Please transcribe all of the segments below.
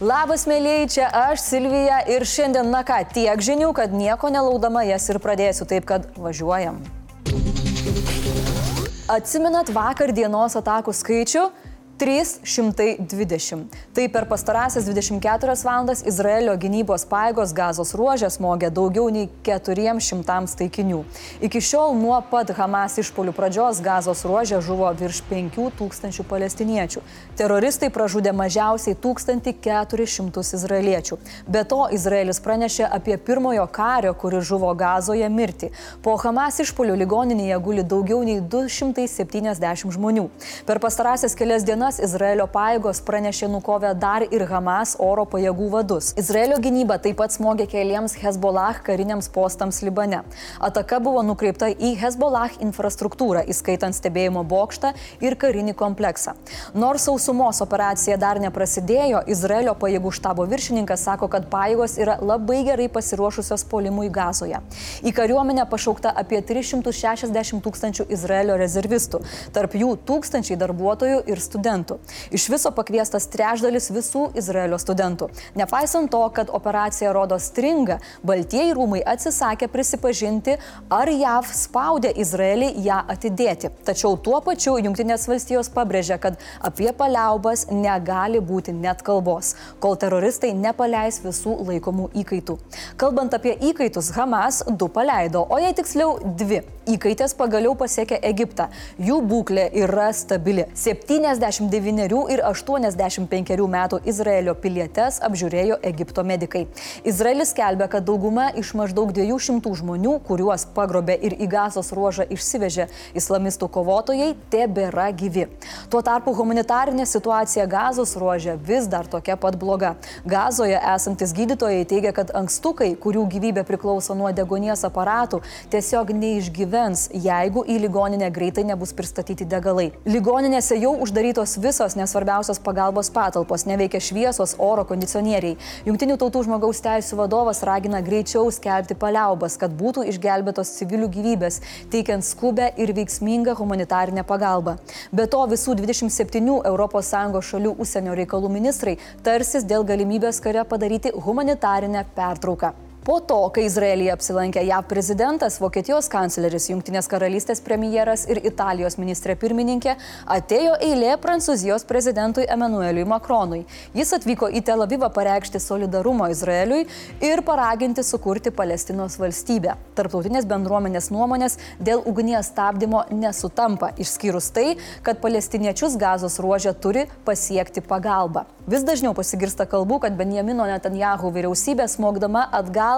Labas, mėlyjei, čia aš Silvija ir šiandien, na ką, tiek žinių, kad nieko nelaudama jas ir pradėsiu taip, kad važiuojam. Atsimenat vakar dienos atakų skaičių? 320. Tai per pastarąsias 24 valandas Izraelio gynybos paėgos gazos ruožė smogė daugiau nei 400 taikinių. Iki šiol nuo pat Hamas išpolių pradžios gazos ruožė žuvo virš 5000 palestiniečių. Teroristai pražudė mažiausiai 1400 izraeliečių. Be to, Izraelis pranešė apie pirmojo kario, kuris žuvo gazoje mirtį. Po Hamas išpolių ligoninėje guli daugiau nei 270 žmonių. Per pastarąsias kelias dienas dienas Izraelio pajėgos pranešė nukovę dar ir Hamas oro pajėgų vadus. Izraelio gynyba taip pat smogė keliems Hezbollah kariniams postams Libane. Ataka buvo nukreipta į Hezbollah infrastruktūrą, įskaitant stebėjimo bokštą ir karinį kompleksą. Nors sausumos operacija dar neprasidėjo, Izraelio pajėgų štabo viršininkas sako, kad pajėgos yra labai gerai pasiruošusios polimui gazoje. Į kariuomenę pašaukta apie 360 tūkstančių Izraelio rezervistų, tarp jų tūkstančiai darbuotojų ir studentų studentų. Iš viso pakviestas trečdalis visų Izraelio studentų. Nepaisant to, kad operacija rodo stringą, Baltieji rūmai atsisakė prisipažinti, ar JAV spaudė Izraelį ją atidėti. Tačiau tuo pačiu Junktinės valstijos pabrėžė, kad apie paliaubas negali būti net kalbos, kol teroristai nepaleis visų laikomų įkaitų. Kalbant apie įkaitus, Hamas du paleido, o jei tiksliau dvi. Įkaitės pagaliau pasiekė Egiptą. Jų būklė yra stabili. 70 79 ir 85 metų Izraelio pilietes apžiūrėjo Egipto medikai. Izraelis skelbia, kad dauguma iš maždaug 200 žmonių, kuriuos pagrobė ir į gazos ruožą išsivežė islamistų kovotojai, tebėra gyvi. Tuo tarpu humanitarinė situacija gazos ruožė vis dar tokia pat bloga. Gazoje esantis gydytojai teigia, kad ankstukai, kurių gyvybė priklauso nuo degonies aparatų, tiesiog neišgyvens, jeigu į ligoninę greitai nebus pristatyti degalai. Ligoninėse jau uždarytos visos nesvarbiausios pagalbos patalpos, neveikia šviesos, oro kondicionieriai. Junktinių tautų žmogaus teisų vadovas ragina greičiau skelbti paliaubas, kad būtų išgelbėtos civilių gyvybės, teikiant skubę ir veiksmingą humanitarinę pagalbą. Be to visų 27 ES šalių užsienio reikalų ministrai tarsis dėl galimybės kare padaryti humanitarinę pertrauką. Po to, kai Izraelyje apsilankė JAV prezidentas, Vokietijos kancleris, Junktinės karalystės premjeras ir Italijos ministrė pirmininkė, atėjo eilė Prancūzijos prezidentui Emanueliui Macronui. Jis atvyko į Tel Avivą pareikšti solidarumo Izraeliui ir paraginti sukurti Palestinos valstybę. Tarptautinės bendruomenės nuomonės dėl ugnies stabdymo nesutampa, išskyrus tai, kad palestiniečius gazos ruožė turi pasiekti pagalbą. Vis dažniau pasigirsta kalbų, kad Benjamino Netanjahu vyriausybė smogdama atgal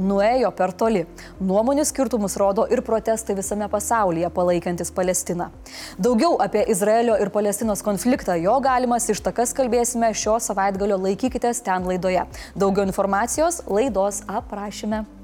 nuėjo per toli. Nuomonių skirtumus rodo ir protestai visame pasaulyje palaikantis Palestiną. Daugiau apie Izraelio ir Palestinos konfliktą, jo galimas ištakas kalbėsime šio savaitgalio laikykitės ten laidoje. Daugiau informacijos laidos aprašyme.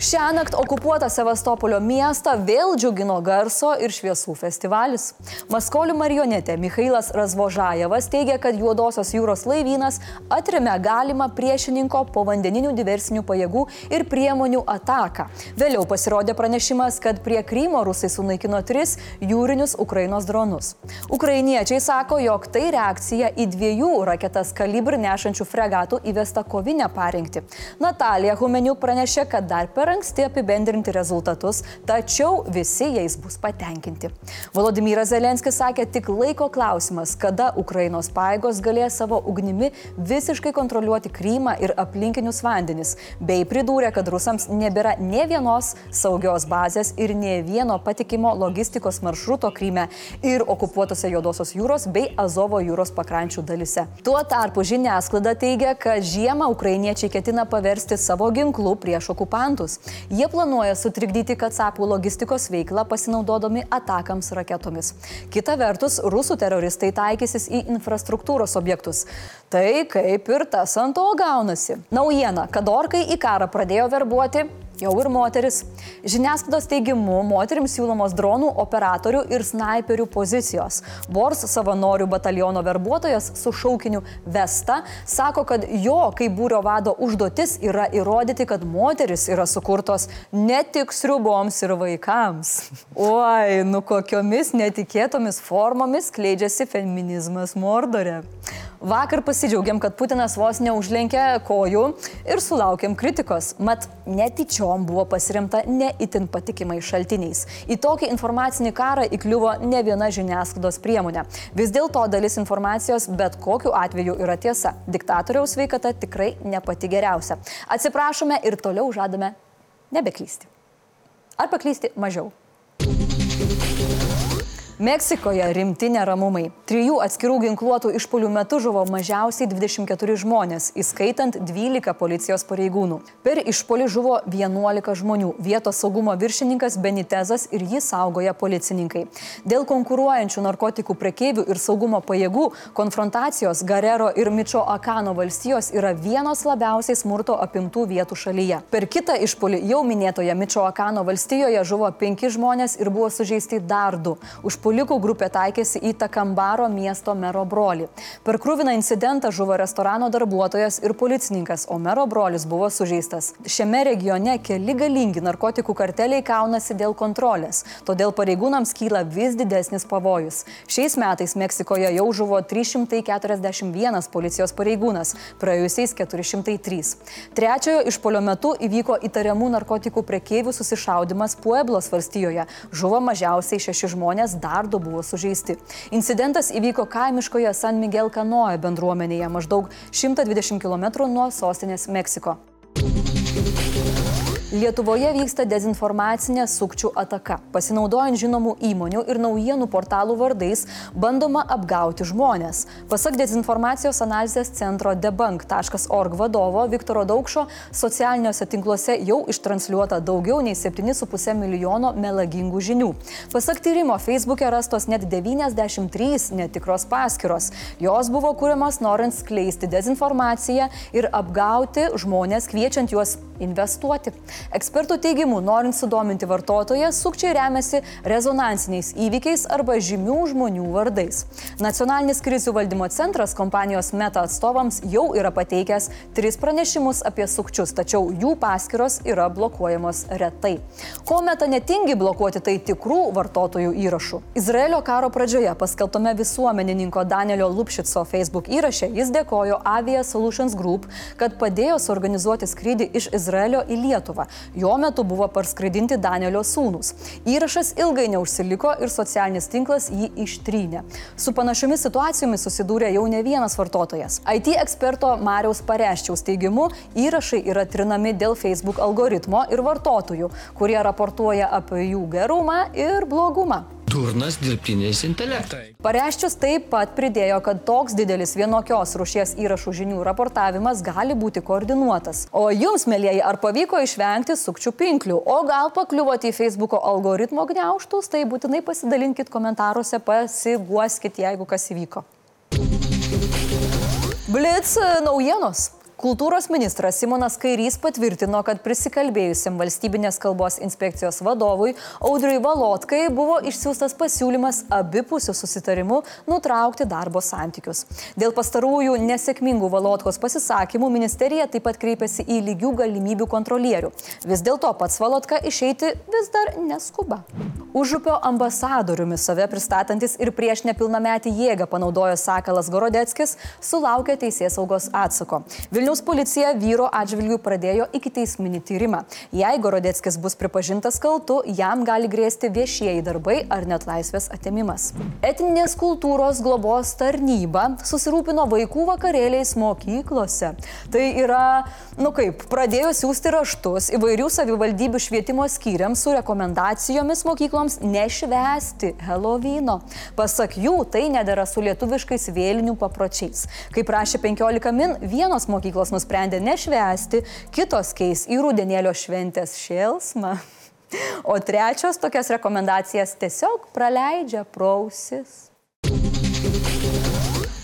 Šią naktį okupuotą Sevastopolio miestą vėl džiugino garso ir šviesų festivalis. Maskolių marionetė Mikhailas Razvožajevas teigia, kad Juodosios jūros laivynas atremė galimą priešininko povandeninių diversinių pajėgų ir priemonių ataką. Vėliau pasirodė pranešimas, kad prie Krymo rusai sunaikino tris jūrinius Ukrainos dronus. Ukrainiečiai sako, jog tai reakcija į dviejų raketas kalibr nešančių fregatų įvestą kovinę parengti. Natalija Humeniuk pranešė, kad dar per per anksti apibendrinti rezultatus, tačiau visi jais bus patenkinti. Volodymyras Zelenskis sakė tik laiko klausimas, kada Ukrainos paėgos galės savo ugnimi visiškai kontroliuoti Krymą ir aplinkinius vandenis, bei pridūrė, kad rusams nebėra ne vienos saugios bazės ir ne vieno patikimo logistikos maršruto Kryme ir okupuotose Jodosios jūros bei Azovo jūros pakrančių dalise. Tuo tarpu žiniasklaida teigia, kad žiemą ukrainiečiai ketina paversti savo ginklų prieš okupantus. Jie planuoja sutrikdyti Katsapų logistikos veiklą pasinaudodami atakams raketomis. Kita vertus, rusų teroristai taikysis į infrastruktūros objektus. Tai kaip ir tas ant to gaunasi. Naujiena, kad orkai į karą pradėjo verbuoti jau ir moteris. Žiniasklaidos teigimu, moterims siūlomos dronų operatorių ir snaiperių pozicijos. Bors savanorių bataliono verbuotojas su šaukiniu Vesta sako, kad jo kaip būrio vado užduotis yra įrodyti, kad moteris yra sukurtos ne tik sriuboms ir vaikams. Oi, nu kokiomis netikėtomis formomis kleidžiasi feminizmas Mordore. Vakar pasidžiaugiam, kad Putinas vos neužlenkė kojų ir sulaukėm kritikos, mat netyčiom buvo pasirimta neįtin patikimai šaltiniais. Į tokį informacinį karą įkliuvo ne viena žiniasklaidos priemonė. Vis dėlto dalis informacijos bet kokiu atveju yra tiesa. Diktatoriaus veikata tikrai ne pati geriausia. Atsiprašome ir toliau žadame nebeklysti. Ar paklysti mažiau. Meksikoje rimti neramumai. Trijų atskirų ginkluotų išpolių metu žuvo mažiausiai 24 žmonės, įskaitant 12 policijos pareigūnų. Per išpolį žuvo 11 žmonių. Vietos saugumo viršininkas Benitezas ir jį saugoja policininkai. Dėl konkuruojančių narkotikų prekeivių ir saugumo pajėgų konfrontacijos Garero ir Mičio Akano valstijos yra vienos labiausiai smurto apimtų vietų šalyje. Per kitą išpolį jau minėtoje Mičio Akano valstijoje žuvo 5 žmonės ir buvo sužeisti dar 2. Užpolį užpuolikų grupė taikėsi į Takambaro miesto mero brolį. Per krūviną incidentą žuvo restorano darbuotojas ir policininkas, o mero brolis buvo sužeistas. Šiame regione keli galingi narkotikų karteliai kaunasi dėl kontrolės, todėl pareigūnams kyla vis didesnis pavojus. Šiais metais Meksikoje jau žuvo 341 policijos pareigūnas, praėjusiais 403. Trečiojo išpolio metu įvyko įtariamų narkotikų prekeivių susišaudimas Pueblos valstijoje. Žuvo mažiausiai šeši žmonės, dar dar du buvo sužeisti. Incidentas įvyko kaimiškoje San Miguel Kanoje bendruomenėje maždaug 120 km nuo sostinės Meksiko. Lietuvoje vyksta dezinformacinė sukčių ataka. Pasinaudojant žinomų įmonių ir naujienų portalų vardais, bandoma apgauti žmonės. Pasak dezinformacijos analizės centro debunk.org vadovo Viktoro Daukšo, socialiniuose tinkluose jau ištransliuota daugiau nei 7,5 milijono melagingų žinių. Pasak tyrimo, Facebook'e rastos net 93 netikros paskiros. Jos buvo kūriamas norint skleisti dezinformaciją ir apgauti žmonės, kviečiant juos investuoti. Ekspertų teigimu, norint sudominti vartotoją, sukčiai remiasi rezonansiniais įvykiais arba žymių žmonių vardais. Nacionalinis krizių valdymo centras kompanijos Meta atstovams jau yra pateikęs tris pranešimus apie sukčius, tačiau jų paskiros yra blokuojamos retai. Ko Meta netingi blokuoti, tai tikrų vartotojų įrašų. Izraelio karo pradžioje paskelbtame visuomenininko Danielio Lupšico Facebook įraše jis dėkojo Avia Solutions Group, kad padėjo suorganizuoti skrydį iš Izraelio į Lietuvą. Jo metu buvo parskraidinti Danielio sūnus. Įrašas ilgai neužsiliko ir socialinis tinklas jį ištrynė. Su panašiomis situacijomis susidūrė jau ne vienas vartotojas. IT eksperto Mariaus Pareščiaus teigimu, įrašai yra trinami dėl Facebook algoritmo ir vartotojų, kurie raportuoja apie jų gerumą ir blogumą durnas dirbtinis intelektas. Pareiščius taip pat pridėjo, kad toks didelis vienokios rušies įrašų žinių raportavimas gali būti koordinuotas. O jums, mėlyjeji, ar pavyko išvengti sukčių pinklių, o gal pakliuvote į Facebook'o algoritmo gniauštus, tai būtinai pasidalinkit komentaruose, pasiguoskit, jeigu kas įvyko. Blitz naujienos. Kultūros ministras Simonas Kairys patvirtino, kad prisikalbėjusiam valstybinės kalbos inspekcijos vadovui Audriui Valotkai buvo išsiųstas pasiūlymas abipusių susitarimų nutraukti darbo santykius. Dėl pastarųjų nesėkmingų Valotkos pasisakymų ministerija taip pat kreipėsi į lygių galimybių kontrolierių. Vis dėlto pats Valotka išeiti vis dar neskuba. Užupio ambasadoriumi save pristatantis ir prieš nepilnametį jėgą panaudojęs Sakalas Gorodeckis sulaukė teisės saugos atsako. Vilnių Vilniaus policija vyro atžvilgių pradėjo iki teisminį tyrimą. Jei Gorodeckis bus pripažintas kaltu, jam gali grėsti viešieji darbai ar net laisvės atėmimas. Etninės kultūros globos tarnyba susirūpino vaikų vakarėliais mokyklose. Tai yra, nu kaip, pradėjo siūsti raštus įvairių savivaldybių švietimo skyriams su rekomendacijomis mokykloms nešvesti Helovino. Pasak jų, tai nedėra su lietuviškais vėlinių papročiais. Kaip rašė 15 min, vienos mokyklos mokyklos nusprendė nešvesti, kitos keis į rudenėlio šventės šėlsmą. O trečios tokias rekomendacijas tiesiog praleidžia prausis.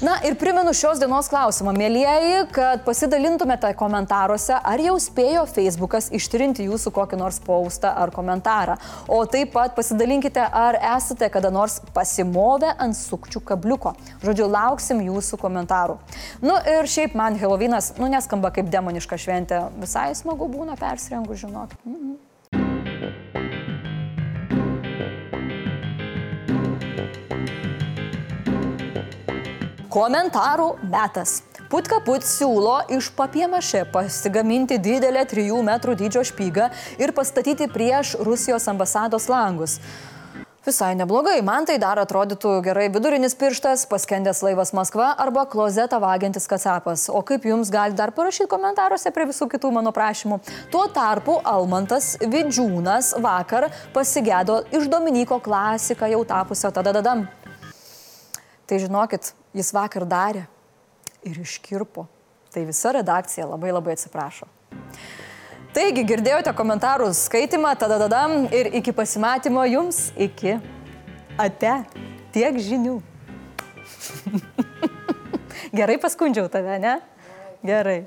Na ir primenu šios dienos klausimą, mėlyjeji, kad pasidalintumėte komentaruose, ar jau spėjo Facebookas ištrinti jūsų kokį nors paustą ar komentarą. O taip pat pasidalinkite, ar esate kada nors pasimovę ant sukčių kabliuko. Žodžiu, lauksim jūsų komentarų. Nu ir šiaip man Helovynas, nu neskamba kaip demoniška šventė, visai smagu būna persirengus, žinok. Mhm. Komentarų metas. Putka put siūlo iš papiemašė pasigaminti didelę 3 metrų dydžio špygą ir pastatyti prieš Rusijos ambasados langus. Visai neblogai, man tai dar atrodytų gerai vidurinis pirštas, paskendęs laivas Maskva arba klozetą vagiantis kacapas. O kaip jums gali dar parašyti komentaruose prie visų kitų mano prašymų. Tuo tarpu Almantas Vidžiūnas vakar pasigėdo iš Dominiko klasiką jau tapusio tada dadam. Tai žinokit, jis vakar darė ir iškirpo. Tai visa redakcija labai labai atsiprašo. Taigi, girdėjote komentarų skaitimą, tada dadam ir iki pasimatymo jums, iki ate, tiek žinių. Gerai paskundžiau tave, ne? Gerai.